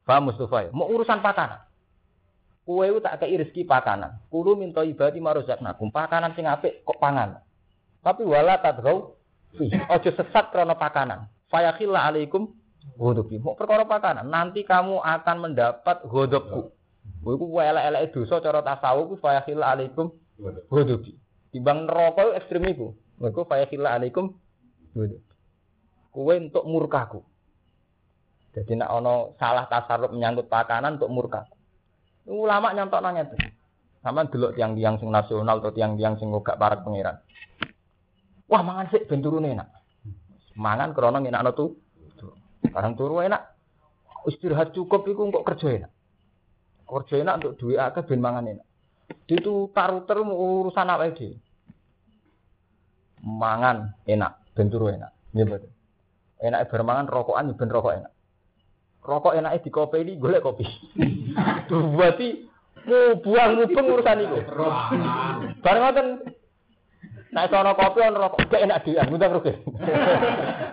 Paham Mustafa? Mau urusan pakanan. Kue itu tak kei rezeki pakanan. Kulu min thayyibati ma razaqnakum. Pakanan sing apik kok pangan. Tapi wala fihi. Ojo sesat krana pakanan. Fayakhilla alaikum ghadabi. Mau perkara pakanan, nanti kamu akan mendapat ghadabku. Kowe iku elek-elek dosa cara tasawuf ku fa alaikum ghadabi. Timbang neraka ekstrem iku. Mergo fa alaikum ghadabi. Kowe untuk murkaku. Jadi nak ono salah tasarruf menyangkut pakanan untuk murkaku. Ulama nyontok nanya tuh. Sama dulu tiang-tiang sing nasional atau tiang-tiang sing gak parak pangeran. Wah mangan sih ben turune enak. Mangan krana ngenakno tuh. Sekarang turu enak. Istirahat cukup iku kok kerja enak. Kerja enak untuk duit akeh ben mangan enak. Itu taruter urusan apa itu? Mangan enak, bentur enak. Nggih mboten. Enak bermangan rokokan ben rokok enak. Rokok kopi ini golek kopi. Tuh berarti mau buang mubeng urusan itu. Bareng ngoten Nah, sono kopi on rokok gak enak dia, ngundang rugi.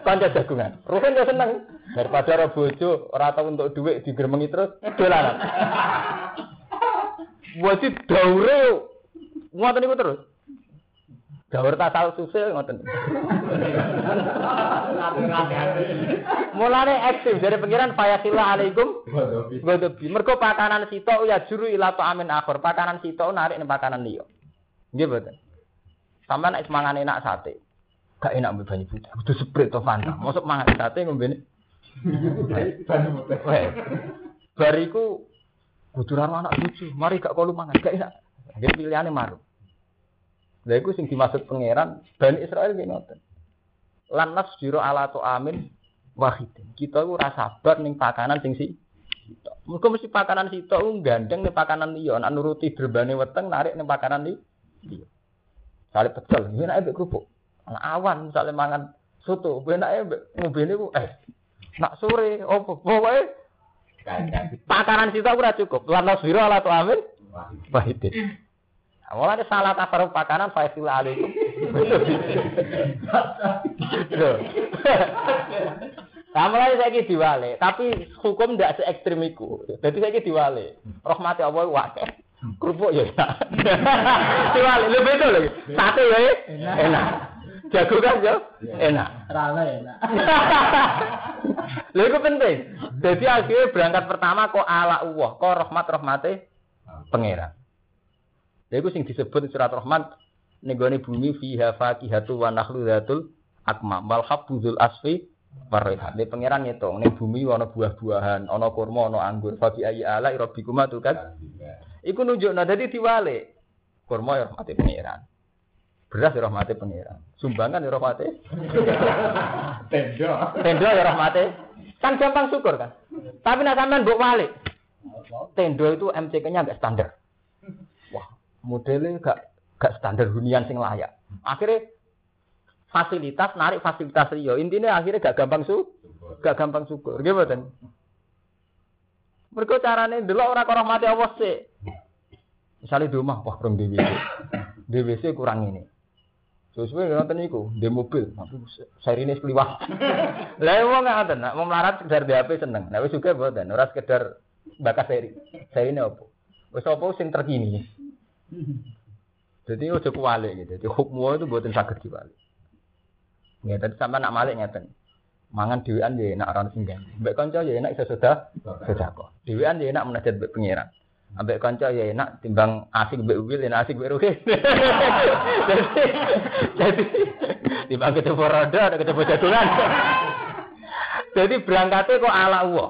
Kanca jagungan. Rugi yo seneng daripada ora bojo, ora tau untuk duit digermengi terus dolanan. Wajib daure ngoten niku terus. Daur tasal susil ngoten. Mulane ekstrim dari pengiran fayasila alaikum godobi. Mergo pakanan sito ya juru ila amin akhir. Pakanan sito narik ning pakanan liya. Nggih mboten. Sampai naik semangat enak sate. Gak enak mbek banyu putih. Kudu sprit to Fanta. Mosok mangan sate ngombe putih. Bariku kudu anak bojo. Mari gak kolu mangan. Gak enak. Jadi pilihannya maru. Lha iku sing dimaksud pangeran Bani Israel ki ngoten. Lan nasjiro ala tu amin wahidin. Kita iku ora sabar ning pakanan sing si Mergo mesti pakanan sitok gandeng ning pakanan liya, nek nuruti drebane weteng narik ning pakanan liya. Kali pecel, gue naik kerupuk. Anak awan misalnya mangan soto, gue naik ngombe ku eh nak sore opo pokoke pakanan situ ora cukup. Lan nasbiro ala tu amin. Wahidin. Awalnya salah tasaruf pakanan faisil alaikum. Kamu lagi saya diwale, tapi hukum tidak se ekstrim itu. Jadi saya diwale. Rahmati Allah wakil. Kerupuk ya enak. Cuman lu beda lagi. Sate ya enak. Jago kan ya enak. Rame enak. Lha iku penting. Jadi akhirnya berangkat pertama kok ala Allah, kok rahmat rahmate pangeran. Lha iku sing disebut surat rahmat negoni bumi fiha faqihatu wa nakhlu dzatul akma wal habbul asfi Waraihan. Ini pangeran ngitung. Ini bumi ana buah-buahan, ana kurma, ana anggur. Fabi ayi ala rabbikuma tuh kan. Iku nunjukna dadi diwale. Kurma ya rahmati pangeran. Beras ya rahmati pangeran. Sumbangan ya rahmati. Tendo. Tendo ya rahmati. Kan gampang syukur kan. Tapi nak sampean mbok wale. Tendo itu MCK-nya enggak standar. Wah, modelnya gak gak standar hunian sing layak. Akhirnya fasilitas narik fasilitas liyo. Intinya akhirnya gak gampang su, gak gampang syukur. Gimana? Mereka carane dulu orang orang mati awas sih. Misalnya di rumah, wah kurang DWC. DWC kurang ini. Sesuai dengan nonton iku, di mobil, tapi seri ini sekeliwah. Lah wong ngoten, nak mau melarat sekedar di HP seneng. Nah wis juga mboten, ora sekedar bakas seri. Seri ini apa? Wis apa sing terkini. Jadi ojo kuwalik gitu. Jadi hukum itu buatin sakit diwalik. Ya tadi sampai nak malik ngeten. Mangan dhewean ya enak ora sing ganti. Mbek kanca ya enak iso sudah sedekah. Dhewean ya enak menajat mbek pengiran. Ambek kanca ya enak timbang asik mbek Wil enak asik mbek Ruhin. Jadi timbang ketemu roda ada ketemu jadungan. Jadi berangkatnya kok ala Allah.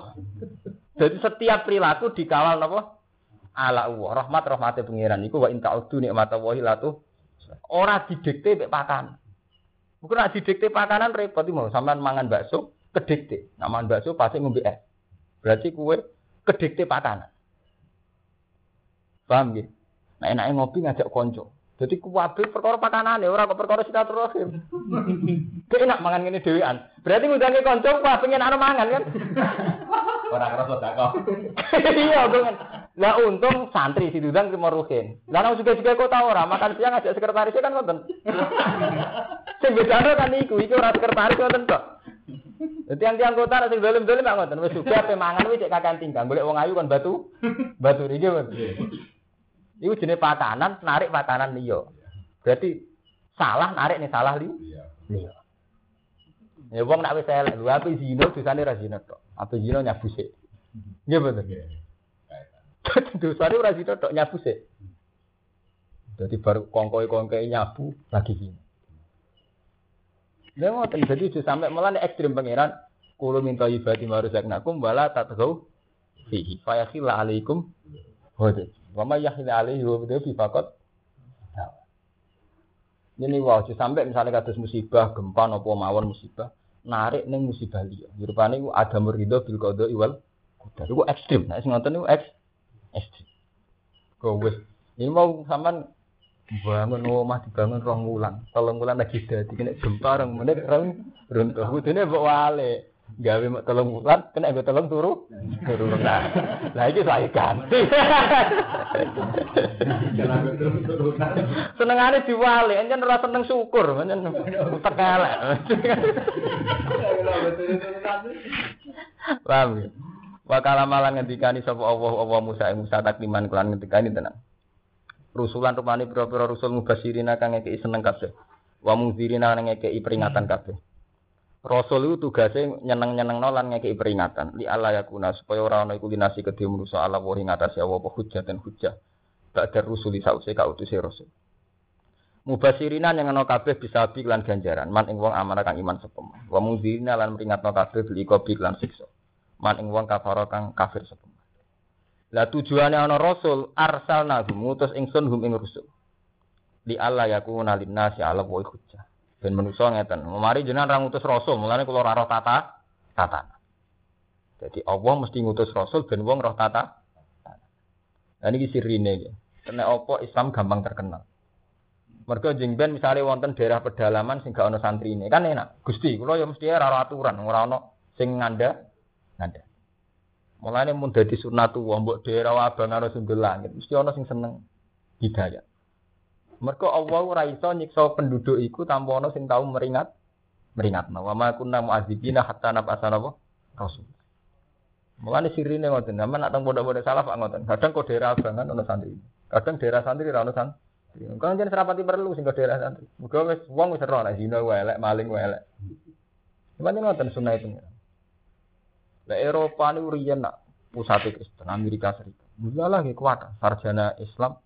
Jadi setiap perilaku dikawal napa? Ala Allah. Rahmat rahmate pengiran iku wa inta udu nikmatallahi latu ora didikte mbek pakan. Mungkin nak didikte pakanan repot mau sampean mangan bakso kedikte. Nak mangan bakso pasti ngombe es. Berarti kue kedikte pakanan. Paham gitu? Nah enaknya ngopi ngajak konco. Jadi kuwabe perkara pakanan ya, orang kok perkara silaturahim. Kayak enak mangan ini dewean. Berarti ngudangi konco wah pengen ana mangan kan. Orang kerasa kok. Iya, kan. Lah untung santri si Dudang mau ruhin. Lah nang juga-juga kok tau ora makan siang ngajak sekretarisnya kan ngoten. Sing bedane kan iku, iki ora sekretaris ngoten kok. Dadi tiang-tiang kota sing dolim-dolim mak ngoten, wis sugih ape mangan wis cek kakan tinggal, golek wong ayu kan batu. Batu iki, Mas. Iku jenis pakanan, narik pakanan liya. Berarti salah narik nih salah li. Liya. Ya wong nak wis elek, lho ape zina dosane ra zina tok. Ape zina nyabu sik. Nggih bener. Dosane ora zina tok nyabu sik. Jadi baru kongkoi-kongkoi nyabu lagi zina. Lha ngoten dadi aja sampe malah ekstrem pangeran kulo minta ibadi maruzaknakum wala tatgau fihi fa yakhila alaikum hode. Wa may yakhila alaihi wa bida fi faqat ini wah, sampai misalnya kados musibah, gempa nopo mawon musibah, narik neng musibah liya. Rupane iku ada murido bil qada iwal qadar. Iku ekstrim. Nek sing ngoten niku eks ekstrim. Kok wis Ini mau sampean bangun omah dibangun rong wulan, tolong wulan lagi dadi kena gempa rong menit rong runtuh. Kudune mbok wale. Gawe mek tolong wulan kena nggo tolong turu. Turu nah. Lah iki saya ganti. Senengane diwale, encen ora seneng syukur, encen utek elek. Paham ya? Wa kalamalan ngendikani sapa Allah Allah Musa Musa takliman kelan ngendikani tenan. Rusulan rupane pira-pira rusul mubasirina kang ngekeki seneng kabeh. Wa mungzirina kang ngekeki peringatan kabeh. Rasul itu tugasnya nyeneng-nyeneng lan ngekeki peringatan. Li Allah yakuna supaya ora ana iku linasi kedhe manusa ala wa ing atase Allah apa hujjah dan hujjah. Ba'da rusuli sause kautuse rasul. Mubasirina yang ana kabeh bisa bi lan ganjaran man ing wong amanah kang iman sepem. Wa mungzirina lan peringatno kabeh bil iqabi lan siksa. Man ing wong kafara kang kafir sepem. Lah tujuane ana rasul arsalna ngutus ingsun hum ing rusul. Li Allah yakuna linnasi ala wa hujjah. Ben manusa ngeten. Mari jenengan ra ngutus rasul, mulane kula ora roh tata tata. Jadi Allah mesti ngutus rasul ben wong roh tata. Nah ini sirine iki. Kena apa Islam gampang terkenal. Mergo jeng ben misale wonten daerah pedalaman sing gak ana santri ini kan enak. Gusti, kula ya mesti ora aturan, ora ana sing nganda nganda. Mulane mun dadi sunatu wong mbok daerah abang karo sundul langit, mesti ana sing seneng hidayah. Mergo Allah ora iso nyiksa penduduk iku tanpa ana sing tau meringat meringatno. Wa ma kunna mu'adzibina hatta nab'atsa rasul. Mulane sirine ngoten, sampeyan nak teng pondok-pondok salaf ngoten. Kadang kok daerah abangan ana santri. Kadang daerah santri ora ana santri. Kan jeneng serapati perlu sing daerah santri. Muga wis wong wis ora zina wae elek, maling wae elek. Cuman ngoten sunah itu. Lah Eropa niku riyen nak Kristen Amerika Serikat. Mulalah nggih kuat sarjana Islam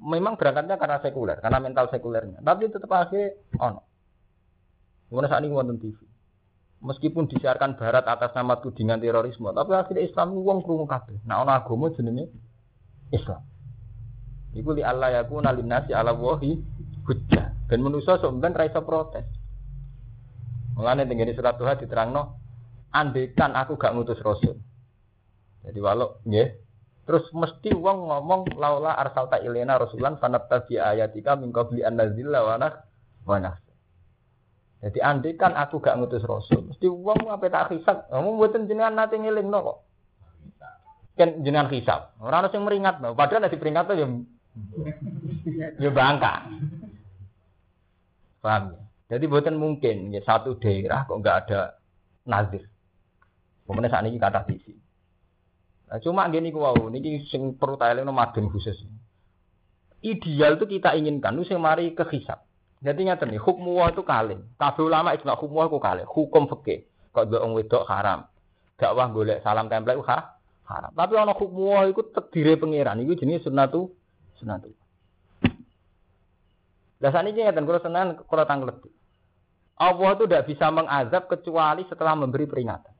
memang berangkatnya karena sekuler, karena mental sekulernya. Tapi tetap akhirnya ono. Mana saat ini wonten TV. Meskipun disiarkan Barat atas nama tudingan terorisme, tapi akhirnya Islam uang krungu kabeh. Nah, ono agama jenenge Islam. Iku li Allah yaku nalinasi ala wahi hujjah. Dan manusia sebenarnya ra iso protes. Mulane tengene surat Tuhan diterangno, andekan aku gak ngutus rasul. Jadi walau nggih, Terus mesti wong ngomong laula arsalta ilena rasulan fanattabi ayatika min qabli an nazilla wa wa Jadi andai kan aku gak ngutus rasul, mesti wong apa tak hisab, kamu mboten jenengan nate ngelingno kok. Kan jenengan hisab. Ora ono sing meringat, padahal nek diperingat ya ya bangka. Paham ya? Jadi buatan mungkin ya satu daerah kok nggak ada nazir. Kemudian saat ini kata visi. Nah, cuma gini ku wau niki sing perlu no madun khusus. Ideal itu kita inginkan nu sing mari ke hisab. Jadi nyata nih hukum itu kalih. Kabeh ulama ijma hukum itu kalih. Hukum fikih. Kok mbok wong wedok haram. Dakwah golek salam tempel itu ha? haram. Tapi ana hukum itu terdiri pangeran iku jenenge sunnatu sunnatu. Lah saniki ngeten kula tenan kula. Allah itu tidak bisa mengazab kecuali setelah memberi peringatan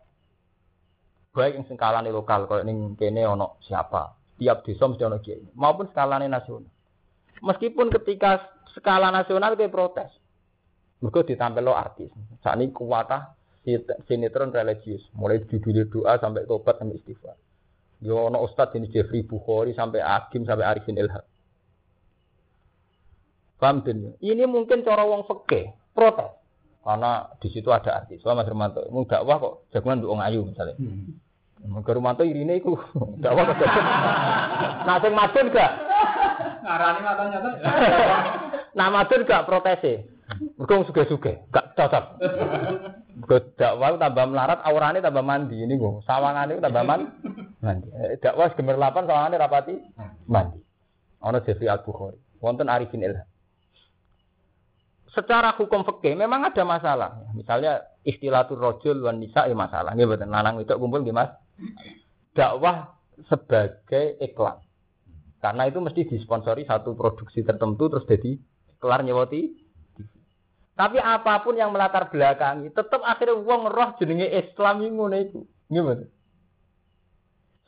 baik yang skalane lokal kalau ning kene ono siapa. Tiap desa mesti ono kiai. Maupun skalane nasional. Meskipun ketika skala nasional dia protes. Mereka ditampil lo artis. Saat ini kuatah sinetron religius. Mulai judul doa sampai tobat sampai istighfar. Yo ono ustadz ini Jeffrey Bukhari sampai Akim sampai Arifin Ilham paham ini mungkin cara wong fakih protes karena di situ ada artis. Wah Mas Romanto, mau dakwah kok jagungan untuk ayu misalnya. Hmm. Mas Romanto ini iku dakwah kok. nah sing madun gak? Ngarani matanya tuh. nah madun gak protes e. Mergo suge-suge, gak cocok. Dakwah tambah melarat, aurane tambah mandi ini gue. Sawangane tambah man, mandi. Eh, dakwah gemerlapan sawangane rapati mandi. Ana Jeffrey Al Bukhari. Wonten Arifin Ilham secara hukum fikih memang ada masalah. Misalnya istilatul rojul wan nisa ya masalah. Nggih mboten lanang itu kumpul nggih Mas. Dakwah sebagai iklan. Karena itu mesti disponsori satu produksi tertentu terus jadi kelar nyewoti. Tapi apa pun yang melatar belakangi, tetap akhirnya uang roh jenenge Islam iku. Nggih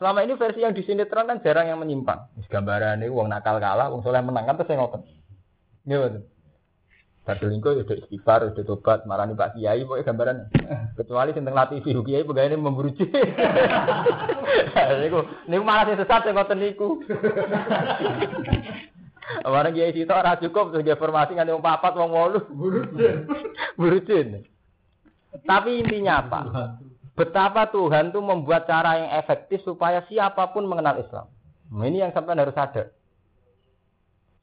Selama ini versi yang di sinetron kan jarang yang menyimpang. Gambaran ini uang nakal kalah, uang soleh menang kan terus ngotot. Nggih Berselingkuh ya istighfar, udah tobat, marani Pak Kiai, pokoknya gambaran. Kecuali tentang latih Ibu Kiai, pegawai ini memburu Niku, niku malah sing sesat yang ngoten niku. Barang kiai sitok ora cukup terus informasi nganti wong papat wong wolu. Burujin. Tapi intinya apa? Betapa Tuhan tuh membuat cara yang efektif supaya siapa pun mengenal Islam. Nah, ini yang sampai harus sadar.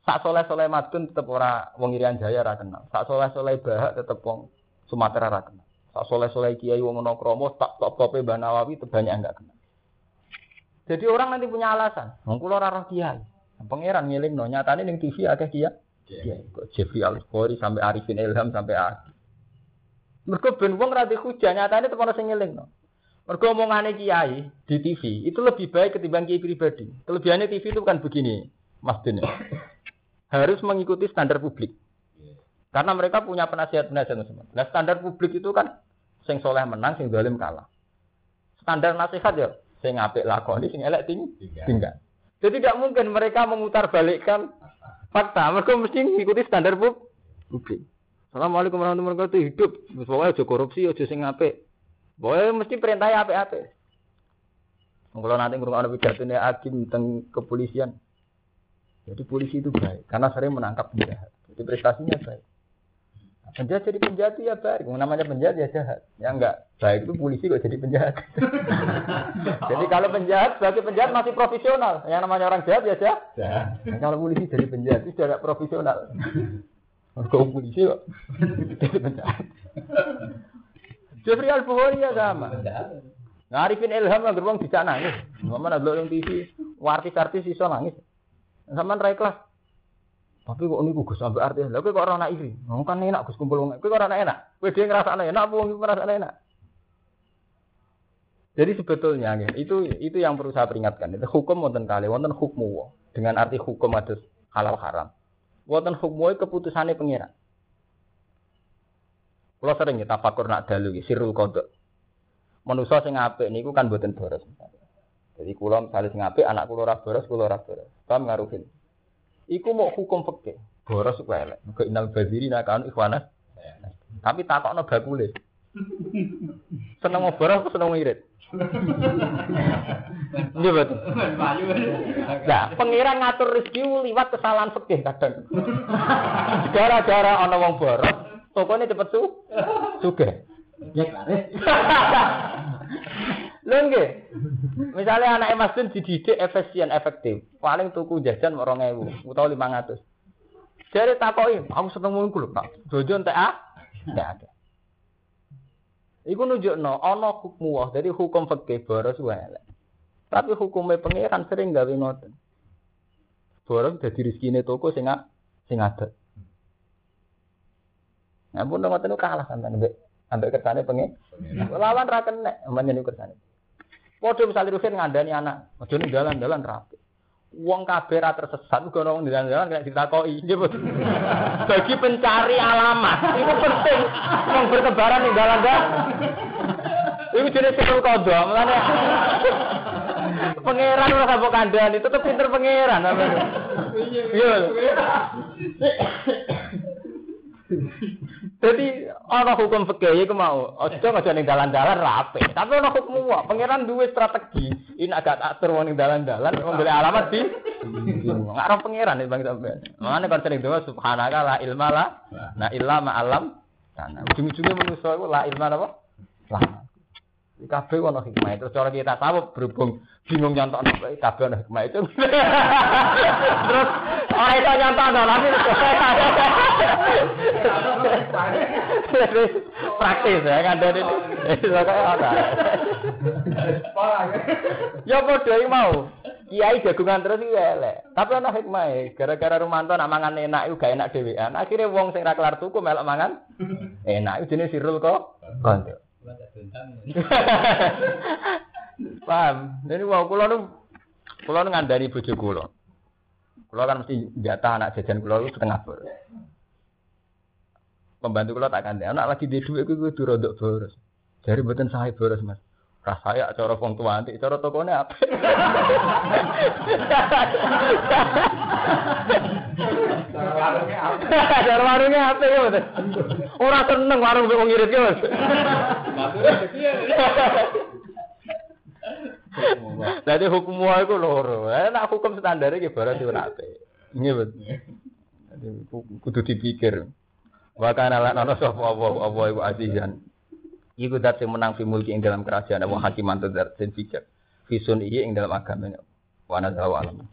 Sak soleh soleh madun tetap ora wong Irian Jaya ora kenal. Sak soleh soleh bahak tetap wong Sumatera ora kenal. Sak soleh soleh kiai wong Monokromo tak top tope Mbah Nawawi banyak enggak kenal. Jadi orang nanti punya alasan. Wong kula ora roh kiai. Pangeran ngiling no nyatane ning TV akeh kiai. Kiai kok Jeffrey Al sampai Arifin Ilham sampai Aki. Mergo ben wong ra dihujah nyatane tepono sing ngiling no. Mergo omongane kiai di TV itu lebih baik ketimbang kiai pribadi. Kelebihannya TV itu kan begini, Mas Dene. Harus mengikuti standar publik. Karena mereka punya penasihat-penasihat semua. Nah standar publik itu kan sing soleh menang, sing dolim kalah. Standar nasihat ya sing apik lakoni, sing elek ting tinggal. Jadi tidak mungkin mereka memutar balikkan fakta. Mereka mesti mengikuti standar publik. Assalamualaikum warahmatullahi wabarakatuh. Hidup, pokoknya aja korupsi, aja sing apik. Pokoknya mesti perintahnya apik-apik. Kalau nanti ngurung pidato ini hakim tentang kepolisian, jadi polisi itu baik karena sering menangkap penjahat. Jadi prestasinya baik. Penjahat jadi penjahat itu ya baik. Namanya penjahat ya jahat. Ya enggak baik itu polisi kok jadi penjahat. jadi kalau penjahat sebagai penjahat masih profesional. Yang namanya orang jahat ya jahat. Nah, kalau polisi jadi penjahat itu tidak profesional. Kau polisi kok jadi penjahat. Jeffrey Al ya sama. Nah, Arifin Ilham yang gerbang bisa nangis. Mana ada yang TV, artis-artis iso nangis. Sama rai kelas. Tapi kok ini gugus sampai artis. Lalu kok orang iri. Ngomong kan enak gus kumpul. Kok orang enak. Kowe dhewe ngrasakne enak apa wong ngrasakne enak. Jadi sebetulnya itu itu yang perlu saya peringatkan. Itu hukum wonten kali wonten hukmu dengan arti hukum ada halal haram. Wonten hukmu keputusannya pengira. Kalau sering kita tafakur nak dalu sirul kodok. Manusia sing apik niku kan boten boros. Jadi kula misalnya sing apik anak kula ora boros, kula ora boros. Paham ngaruhin. Iku mau hukum fikih. Boros kok elek. Ke inal badiri nakanu ikhwana. Tapi takokno bakule. Seneng mau boros seneng irit? Iya betul. Nah, pengiran ngatur rezeki liwat kesalahan fikih kadang. Gara-gara ana wong boros, tokonya cepet su, sugih. Ya Lho nggih. Misale anake Mas Dun dididik efisien efektif, paling tuku jajan 2000 utawa 500. Jare takoki, aku seneng ngono lho, Pak. Jojo entek ah? Enggak ada. Iku nunjukno ana hukum wah, jadi hukum fikih boros wae. Tapi hukumnya pangeran sering gawe ngoten. Boros dadi rezekine toko sing sing ada. Nah, pun ngoten kalah sampean mbek ambek kersane pengen. Lawan ra kenek, menyen kersane. Padha misalnya Rufin ngandani anak, aja ning dalan-dalan rapi. Wong kabeh ra tersesat uga ono wong dalan-dalan kena ditakoki. Bagi pencari alamat itu penting. Wong bertebaran ning dalan-dalan. Iku jenis sirul kodo, mulane pangeran ora kabeh kandhani, tetep pinter pangeran. Iya. Jadi ana hukum fikih iku mau, aja aja ning dalan-dalan rapi. Tapi ana hukum wae, pangeran duwe strategi. Ini agak atur wong ning dalan-dalan golek alamat di. Enggak ora pangeran Bang sampean. Mangane kon sering doa subhanaka la ilma la na illa ma alam. Karena ujung-ujungnya manusia itu la ilma apa? Lah. Kabeh ono hikmah. Terus cara kita tahu berhubung bingung nyontok apa kabeh ono hikmah itu. Terus ora iso nyontok tapi praktis ya kan dari iso kaya ora. Ya padha mau. Kiai jagungan terus iki elek. Tapi ana hikmah gara-gara Rumanto nak mangan enak iku gak enak dhewean. Akhire wong sing ra kelar tuku melok mangan enak. Jenenge sirul kok. Konco. Paham? Jadi wow, kulo nu kulo nu ngandani bojo kulo. Kulo kan mesti jatah anak jajan kulo itu setengah boros. Pembantu kulo tak kandani. Anak lagi di duit kudu kudu rodok boros. Jadi buatan saya boros mas. Rasaya cara wong tua nanti, cara tokone apa? Cara warungnya apa ya betul? Orang seneng warung wong ngirit ya mas. Jadi hukum wae iku loro. Nek hukum standar iki ora apik. Iya betul. Jadi ku- kudu dipikir. Wa kana lan ana sapa apa apa iku azizan. Iku dat menang fi mulki ing dalam kerajaan wa hakiman tur dat sing bijak. Fi sun iya ing dalam agama. Wa nazar wa alam.